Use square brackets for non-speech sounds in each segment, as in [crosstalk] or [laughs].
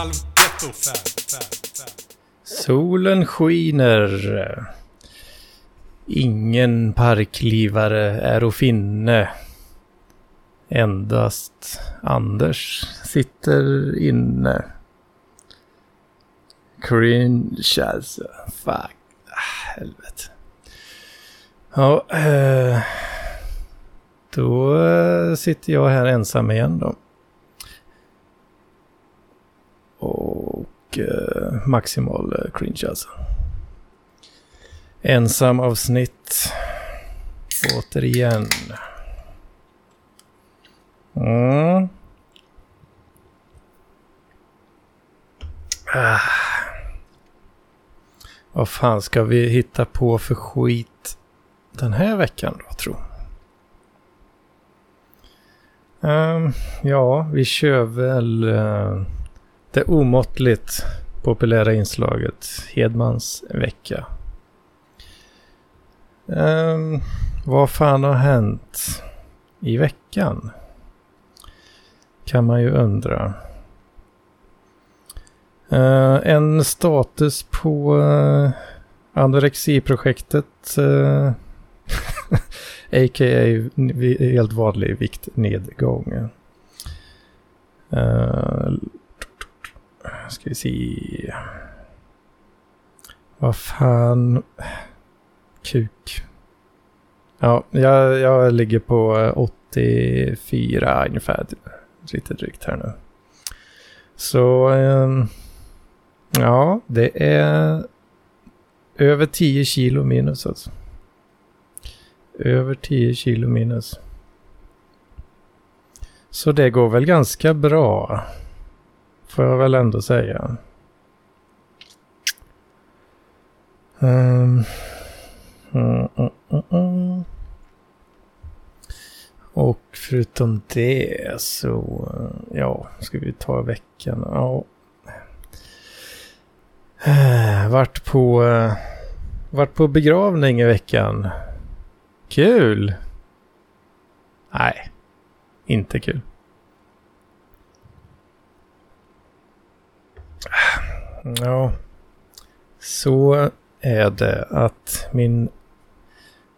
Halvgetto. Solen skiner. Ingen parklivare är att finne. Endast Anders sitter inne. Cringe alltså. Fuck. Ah, helvete. Ja, eh, då sitter jag här ensam igen då. Och eh, maximal eh, cringe alltså. Ensam avsnitt. Återigen. Mm. Ah. Vad fan ska vi hitta på för skit den här veckan då, tro? Um, ja, vi kör väl uh, det omåttligt populära inslaget Hedmans vecka. Um, vad fan har hänt i veckan? Kan man ju undra. Uh, en status på uh, anorexiprojektet. Eh, [laughs] uh, A.k.a. helt vanlig viktnedgång. Uh, ska vi se. Vad fan. Kuk. Ja, jag, jag ligger på eh, 84 ungefär. Typ. Lite drygt här nu. Så ehm, ja, det är över 10 kilo minus alltså. Över 10 kilo minus. Så det går väl ganska bra. Får jag väl ändå säga. Um, mm, mm, mm, och förutom det så, ja, ska vi ta veckan. Ja. Eh, vart på, eh, vart på begravning i veckan. Kul! Nej, inte kul. Ja, så är det att min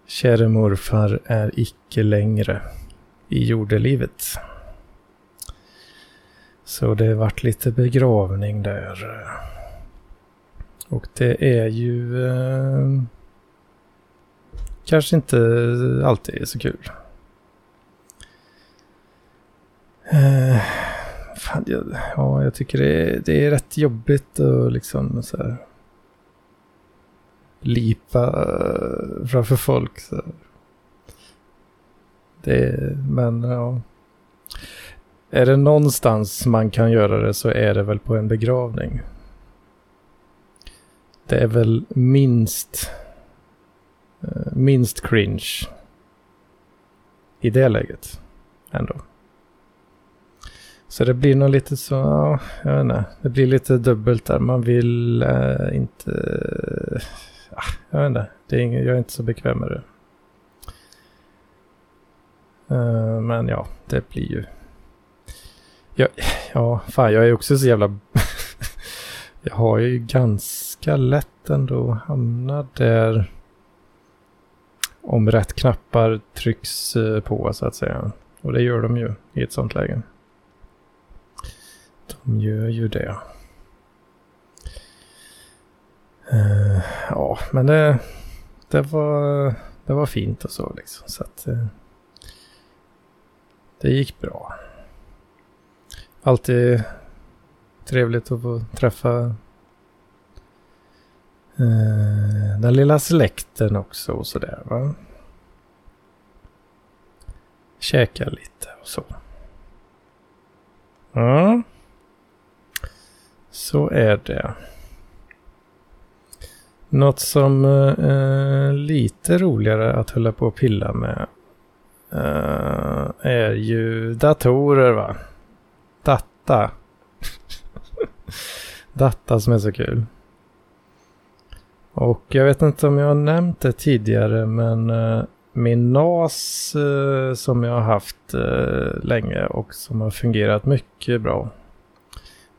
käre morfar är icke längre i jordelivet. Så det vart lite begravning där. Och det är ju eh, kanske inte alltid så kul. Eh, fan, jag, ja, jag tycker det är, det är rätt jobbigt att liksom så här, lipa eh, framför folk. Så. Det, men ja. Är det någonstans man kan göra det så är det väl på en begravning. Det är väl minst eh, minst cringe i det läget ändå. Så det blir nog lite så, ja, jag vet inte. Det blir lite dubbelt där. Man vill eh, inte... Äh, jag vet inte. Det är inget, jag är inte så bekväm med det. Uh, men ja, det blir ju... Ja, ja, fan jag är också så jävla... [laughs] jag har ju ganska lätt ändå att hamna där om rätt knappar trycks eh, på så att säga. Och det gör de ju i ett sånt läge. De gör ju det. Uh, ja, men det, det, var, det var fint och så liksom. Så att uh, det gick bra. Alltid trevligt att få träffa uh, den lilla släkten också och sådär va. Käka lite och så. Mm. Så är det. Något som är eh, lite roligare att hålla på och pilla med eh, är ju datorer va. Data. [laughs] Data som är så kul. Och jag vet inte om jag har nämnt det tidigare men eh, min NAS eh, som jag har haft eh, länge och som har fungerat mycket bra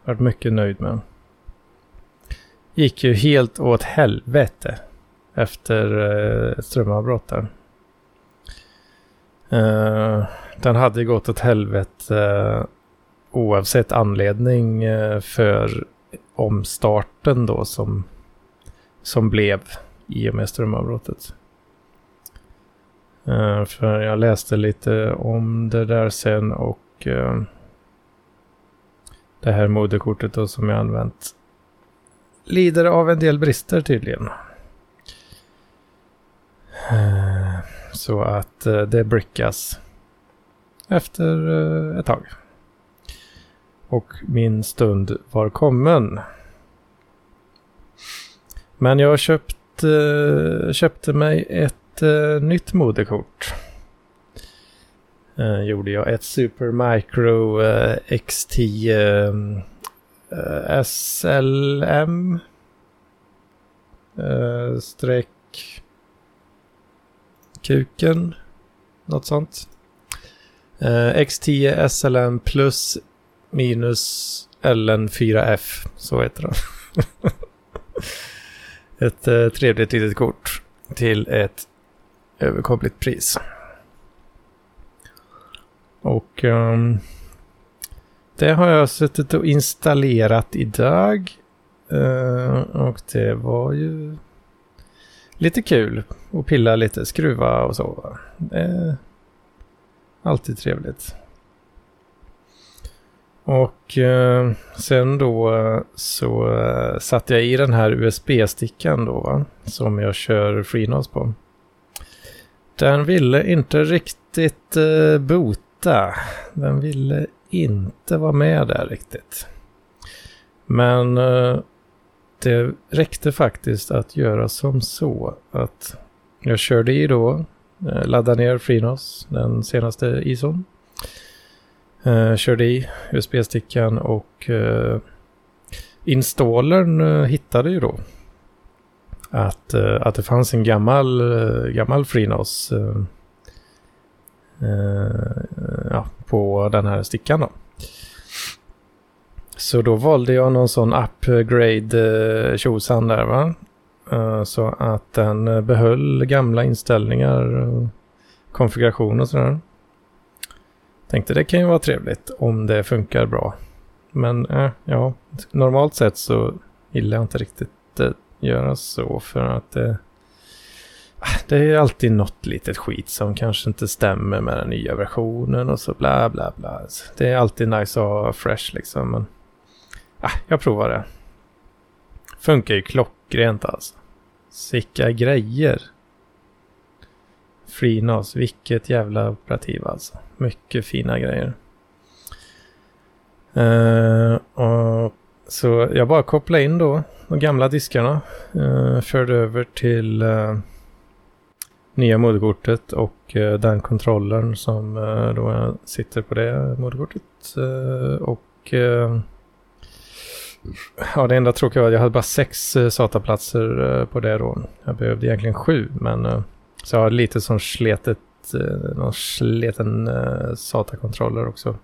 varit mycket nöjd med den. Gick ju helt åt helvete efter eh, strömavbrott där. Eh, den hade gått åt helvete eh, oavsett anledning eh, för omstarten då som, som blev i och med strömavbrottet. Uh, för jag läste lite om det där sen och uh, det här moderkortet då som jag använt lider av en del brister tydligen. Eh, så att eh, det brickas efter eh, ett tag. Och min stund var kommen. Men jag köpt, köpte mig ett nytt moderkort eh, gjorde jag ett Super Micro eh, X10 eh, eh, SLM eh, streck kuken. Något sånt. X10 SLM plus minus LN4F. Så heter det. [laughs] ett trevligt litet kort till ett överkomligt pris. Och um, det har jag suttit och installerat idag. Uh, och det var ju lite kul att pilla lite, skruva och så. Alltid trevligt. Och uh, sen då eh, så uh, satte jag i den här USB-stickan då va, som jag kör FreeNAS på. Den ville inte riktigt uh, bota. Den ville inte vara med där riktigt. Men eh, det räckte faktiskt att göra som så att jag körde i då, eh, laddade ner Frinos, den senaste ISOn. Eh, körde i USB-stickan och installern hittade ju då att, att det fanns en gammal, gammal FreeNAS Eh, ja, på den här stickan. Då. Så då valde jag någon sån upgrade eh, tjosan där va. Eh, så att den behöll gamla inställningar, konfiguration och sådär. Tänkte det kan ju vara trevligt om det funkar bra. Men äh, ja, normalt sett så gillar jag inte riktigt göra så för att det, det är alltid något litet skit som kanske inte stämmer med den nya versionen och så bla bla bla. Det är alltid nice att ha fresh liksom. Men ah, jag provar det. Funkar ju klockrent alltså. Sicka grejer. FreeNAS, vilket jävla operativ alltså. Mycket fina grejer. Uh, och så jag bara kopplade in då de gamla diskarna. Uh, förde över till uh, nya moderkortet och eh, den kontrollern som eh, då sitter på det moderkortet. Eh, och ja, det enda tråkiga var att jag hade bara sex SATA-platser på det då. Jag behövde egentligen sju, men så jag har lite som sletet, någon sleten SATA-kontroller också.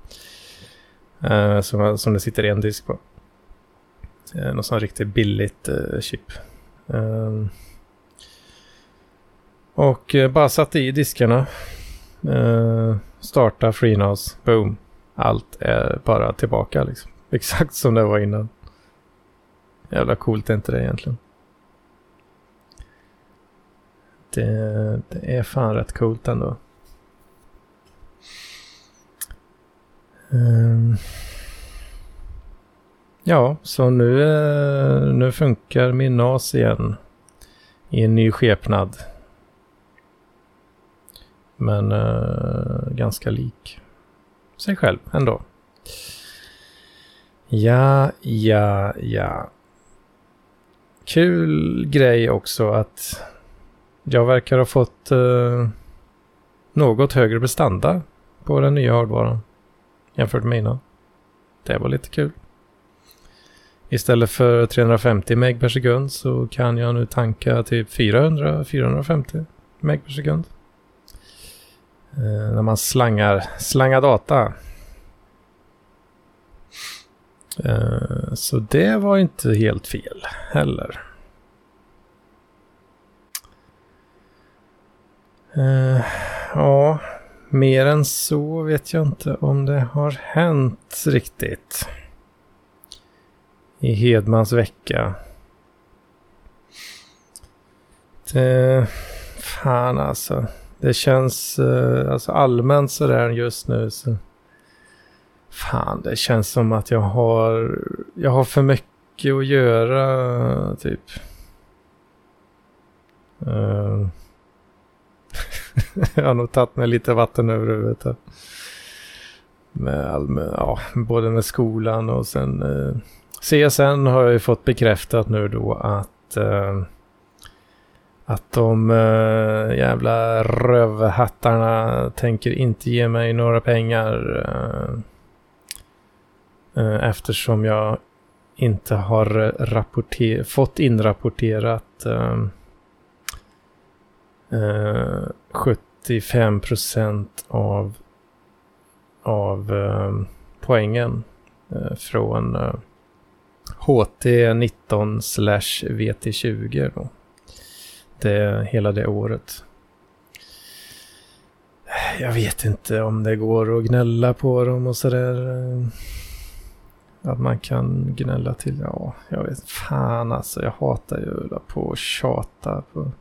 som, som det sitter en disk på. Något sånt riktigt billigt chip. Ehm, och eh, bara satte i diskarna. Eh, starta FreeNAS, boom. Allt är bara tillbaka liksom. [laughs] Exakt som det var innan. Jävla coolt är inte det egentligen. Det, det är fan rätt coolt ändå. Um, Ja, så nu, eh, nu funkar min NAS igen i en ny skepnad. Men uh, ganska lik sig själv ändå. Ja, ja, ja. Kul grej också att jag verkar ha fått uh, något högre prestanda på den nya hårdvaran jämfört med innan. Det var lite kul. Istället för 350 meg per sekund så kan jag nu tanka typ 400-450 meg per sekund. Eh, när man slangar, slangar data. Eh, så det var inte helt fel heller. Eh, ja, mer än så vet jag inte om det har hänt riktigt. I Hedmans vecka. Det, fan alltså. Det känns eh, alltså allmänt sådär just nu. Så, fan, det känns som att jag har, jag har för mycket att göra typ. Uh, [laughs] jag har nog tagit mig lite vatten över huvudet. Här. Med allmän, ja, både med skolan och sen eh, CSN har jag ju fått bekräftat nu då att eh, att de eh, jävla rövhattarna tänker inte ge mig några pengar eh, eh eftersom jag inte har fått inrapporterat eh, eh 75 procent av, av eh, poängen eh, från HT 19 slash VT 20 då. Det, hela det året. Jag vet inte om det går att gnälla på dem och sådär. Att man kan gnälla till, ja, jag vet fan alltså. Jag hatar ju att på och tjata på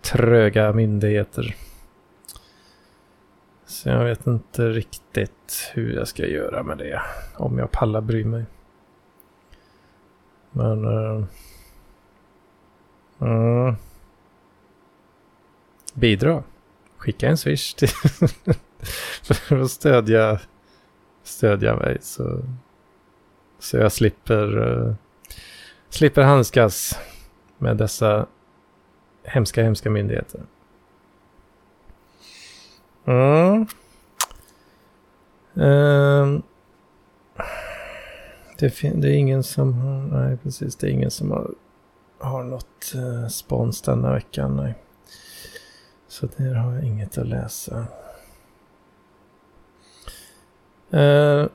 tröga myndigheter. Så jag vet inte riktigt hur jag ska göra med det. Om jag pallar bry mig. Men... Uh, uh, bidra. Skicka en swish till [laughs] för att stödja, stödja mig. Så, så jag slipper, uh, slipper handskas med dessa hemska, hemska myndigheter. Mm. Um. Det, det, är ingen som har, nej precis, det är ingen som har, har något uh, spons denna veckan, nej. Så där har jag inget att läsa. Uh,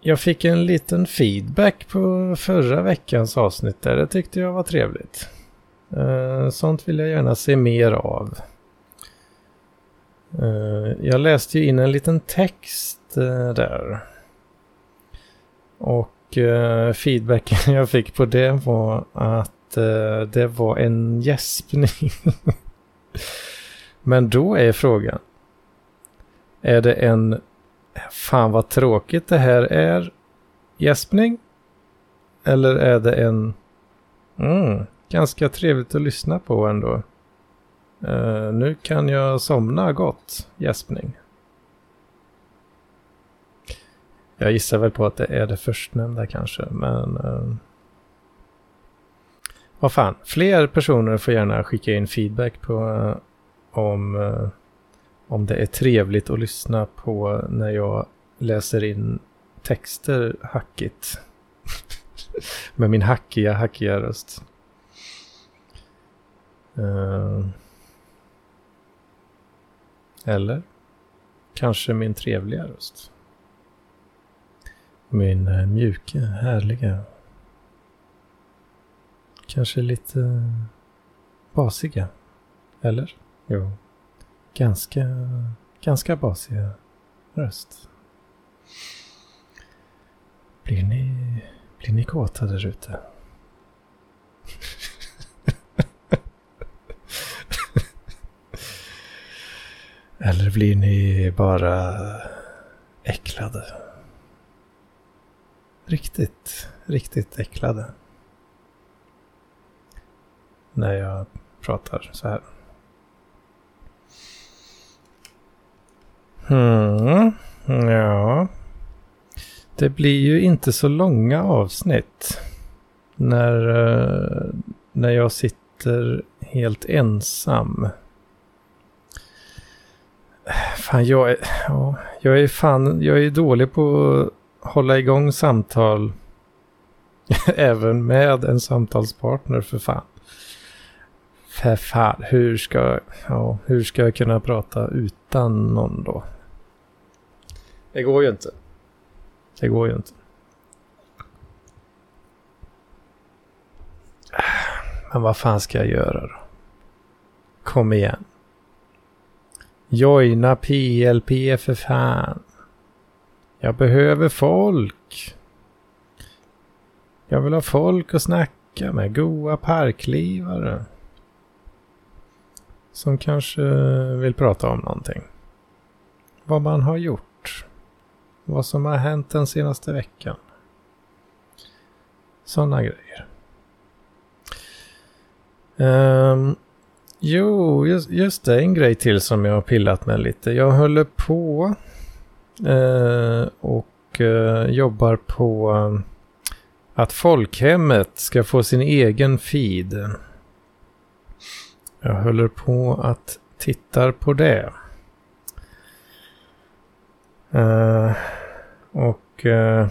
jag fick en liten feedback på förra veckans avsnitt där. Det tyckte jag var trevligt. Uh, sånt vill jag gärna se mer av. Uh, jag läste ju in en liten text där. Och feedbacken [laughs] jag fick på det var att det var en gäspning. [laughs] Men då är frågan. Är det en fan vad tråkigt det här är gäspning? Eller är det en mm, ganska trevligt att lyssna på ändå. Uh, nu kan jag somna gott, gäspning. Jag gissar väl på att det är det förstnämnda kanske, men... Uh, vad fan, fler personer får gärna skicka in feedback på uh, om, eh, om det är trevligt att lyssna på när jag läser in texter hackigt. [laughs] Med min hackiga, hackiga röst. Uh, eller kanske min trevliga röst. Min eh, mjuka, härliga. Kanske lite basiga. Eller? Jo. Ganska, ganska basig röst. Blir ni, blir ni kåta där ute? [laughs] Eller blir ni bara äcklade? Riktigt, riktigt äcklade. När jag pratar så här. Mm, ja. Det blir ju inte så långa avsnitt. När, eh, när jag sitter helt ensam. Fan, jag är, ja, jag är fan, jag är dålig på att hålla igång samtal. [laughs] Även med en samtalspartner för fan för fan, hur ska, ja, hur ska jag kunna prata utan någon då? Det går ju inte. Det går ju inte. Men vad fan ska jag göra då? Kom igen. Joina PLP för fan. Jag behöver folk. Jag vill ha folk att snacka med. Goa parklivare. Som kanske vill prata om någonting. Vad man har gjort. Vad som har hänt den senaste veckan. Sådana grejer. Um, jo, just, just det. En grej till som jag har pillat med lite. Jag håller på uh, och uh, jobbar på uh, att folkhemmet ska få sin egen feed. Jag håller på att titta på det. Uh, och uh,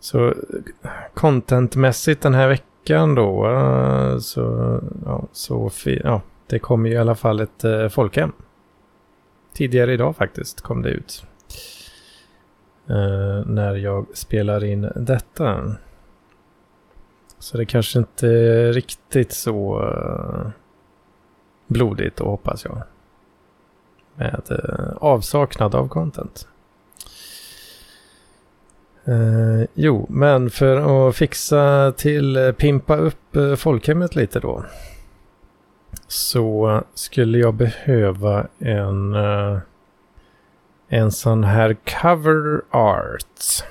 så contentmässigt den här veckan då uh, så, ja, så ja, det kommer ju i alla fall ett uh, folkhem. Tidigare idag faktiskt kom det ut. när jag spelar in detta. Så det kanske inte är riktigt så eh, blodigt då hoppas jag. Med eh, avsaknad av content. Eh, jo, men för att fixa till eh, pimpa upp folkhemmet lite då. Så skulle jag behöva en, en sån här cover art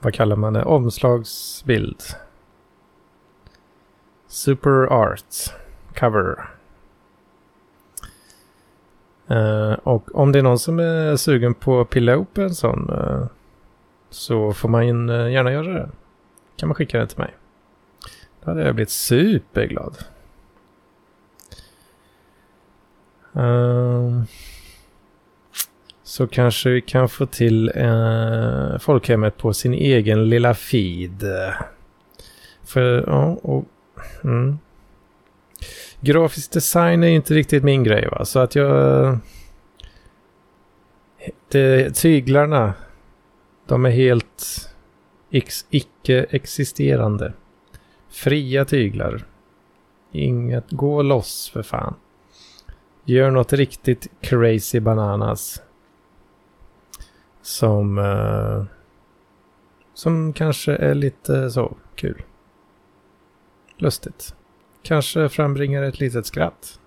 vad kallar man det? Omslagsbild. Super Art Cover. Uh, och om det är någon som är sugen på att pilla ihop en sån uh, så får man uh, gärna göra det. Kan man skicka den till mig. Då hade jag blivit superglad. Uh, så kanske vi kan få till eh, folkhemmet på sin egen lilla feed. För, ja, och... Mm. Grafisk design är inte riktigt min grej va, så att jag... Det, tyglarna, de är helt icke-existerande. Fria tyglar. Inget, gå loss för fan. Gör något riktigt crazy bananas. Som, eh, som kanske är lite så kul. Lustigt. Kanske frambringar ett litet skratt.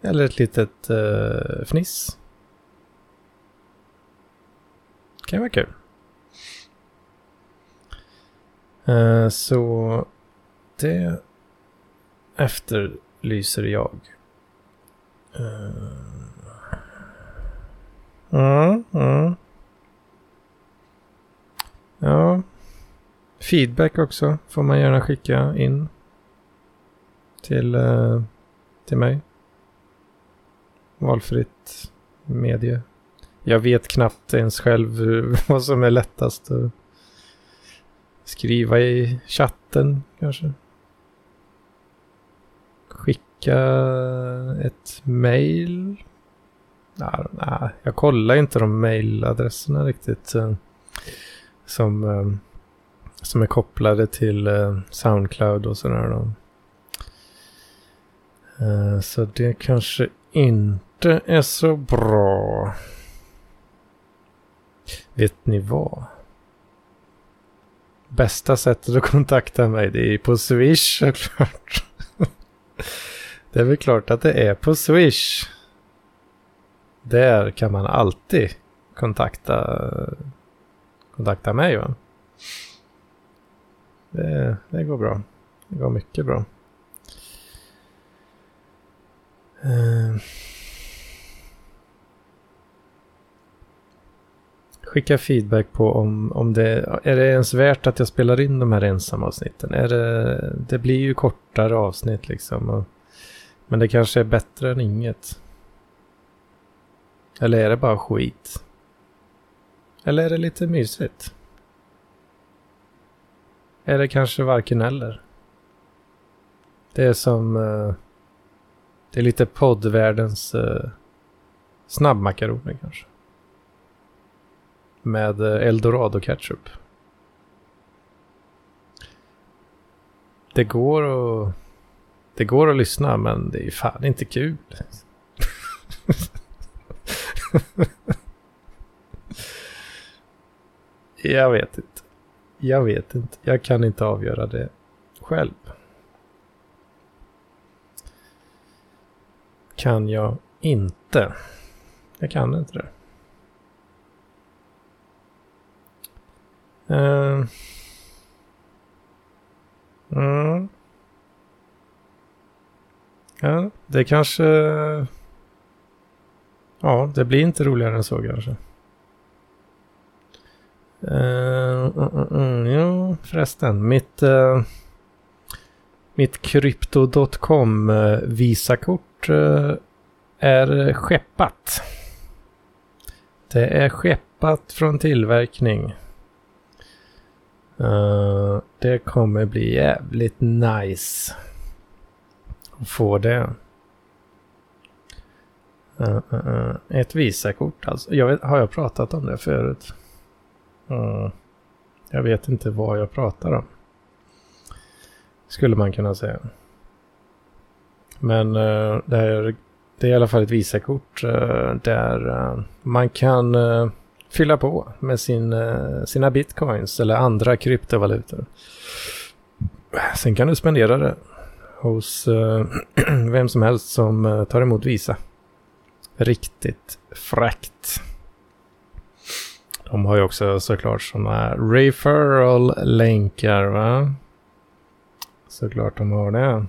Eller ett litet eh, fniss. Kan vara kul. Eh, så det efterlyser jag. Eh, Mm, mm. Ja. Feedback också får man gärna skicka in. Till, eh, till mig. Valfritt medie. Jag vet knappt ens själv [laughs] vad som är lättast att skriva i chatten kanske. Skicka ett mail Nej, jag kollar inte de mailadresserna riktigt. Eh, som, eh, som är kopplade till eh, Soundcloud och sådär. Så det kanske inte är så bra. Vet ni vad? Bästa sättet att kontakta mig det är på Swish såklart. [laughs] det är väl klart att det är på Swish. Där kan man alltid kontakta, kontakta mig. Va? Det, det går bra. Det går mycket bra. Uh. Skicka feedback på om, om det är det ens värt att jag spelar in de här ensamma avsnitten. Är det, det blir ju kortare avsnitt liksom. Och, men det kanske är bättre än inget. Eller är det bara skit? Eller är det lite mysigt? Är det kanske varken eller? Det är som... Eh, det är lite poddvärldens eh, snabbmakaroner kanske. Med eh, eldorado ketchup. det går att... Det går att lyssna men det är fan inte kul. [laughs] [laughs] jag vet inte. Jag vet inte. Jag kan inte avgöra det själv. Kan jag inte. Jag kan inte det. Uh. Mm. Ja, det kanske... Ja, det blir inte roligare än så kanske. Uh, uh, uh, ja, förresten. Mitt, uh, mitt Crypto.com eh, Visakort uh, är skeppat. Det är skeppat från tillverkning. Uh, det kommer bli jävligt nice att få det. Uh, uh, ett Visakort alltså. Jag vet, har jag pratat om det förut? Mm. jag vet inte vad jag pratar om. Skulle man kunna säga. Men det, är, det är i alla fall ett Visakort där man kan fylla på med sin, sina bitcoins eller andra kryptovalutor. Sen kan du spendera det hos uh, [clears throat] vem som helst som uh, tar emot Visa. Riktigt fräckt. De har ju också såklart sådana referral-länkar va? Såklart de har det.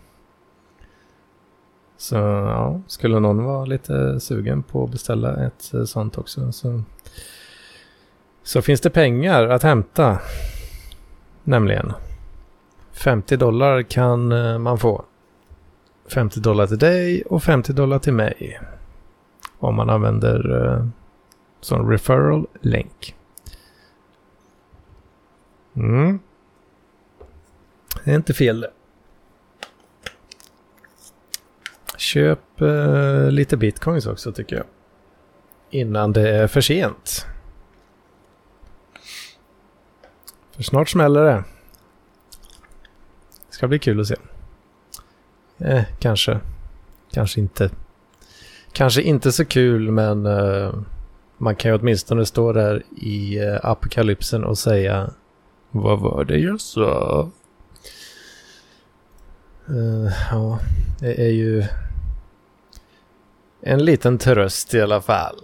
Så ja, skulle någon vara lite sugen på att beställa ett eh, sånt också så så finns det pengar att hämta. Nämligen. 50 dollar kan eh, man få. 50 dollar till dig och 50 dollar till mig. Om man använder eh, som referral länk. Mm. Det är inte fel det. Köp eh, lite bitcoins också tycker jag. Innan det är för sent. För snart smäller det. Det ska bli kul att se. Eh, kanske. Kanske inte. Kanske inte så kul men uh, man kan ju åtminstone stå där i uh, apokalypsen och säga Vad var det jag sa? Uh, ja, det är ju en liten tröst i alla fall.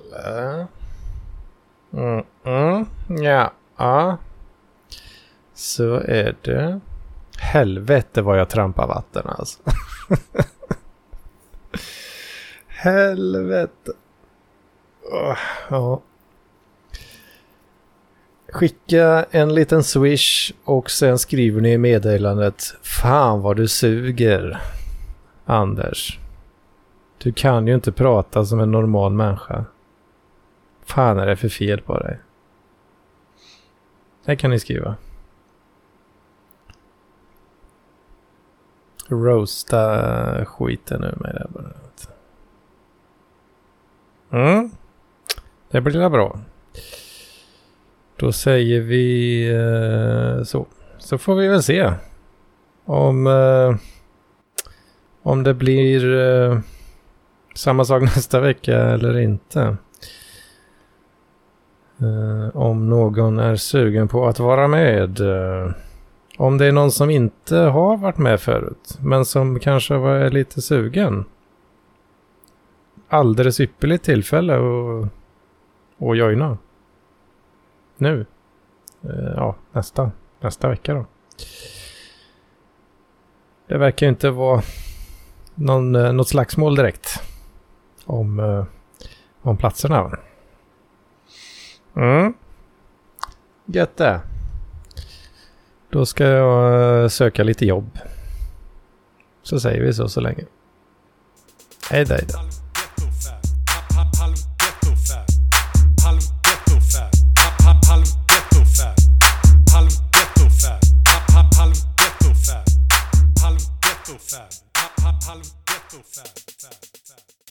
Mm, mm, ja, ja. Så är det. Helvete vad jag trampar vatten alltså. [laughs] Helvete. Oh, ja. Skicka en liten swish och sen skriver ni i meddelandet Fan vad du suger. Anders. Du kan ju inte prata som en normal människa. Fan är det för fel på dig? Det kan ni skriva. roasta skiten ur mig där bara. Mm. Det blir bra. Då säger vi eh, så. Så får vi väl se. Om, eh, om det blir eh, samma sak [laughs] nästa vecka eller inte. Eh, om någon är sugen på att vara med. Eh, om det är någon som inte har varit med förut, men som kanske var lite sugen. Alldeles ypperligt tillfälle att, att joina. Nu. Eh, ja, nästa, nästa vecka då. Det verkar ju inte vara någon, eh, något slagsmål direkt. Om, eh, om platserna. Mm. Gött det. Då ska jag söka lite jobb. Så säger vi så så länge. Hej då.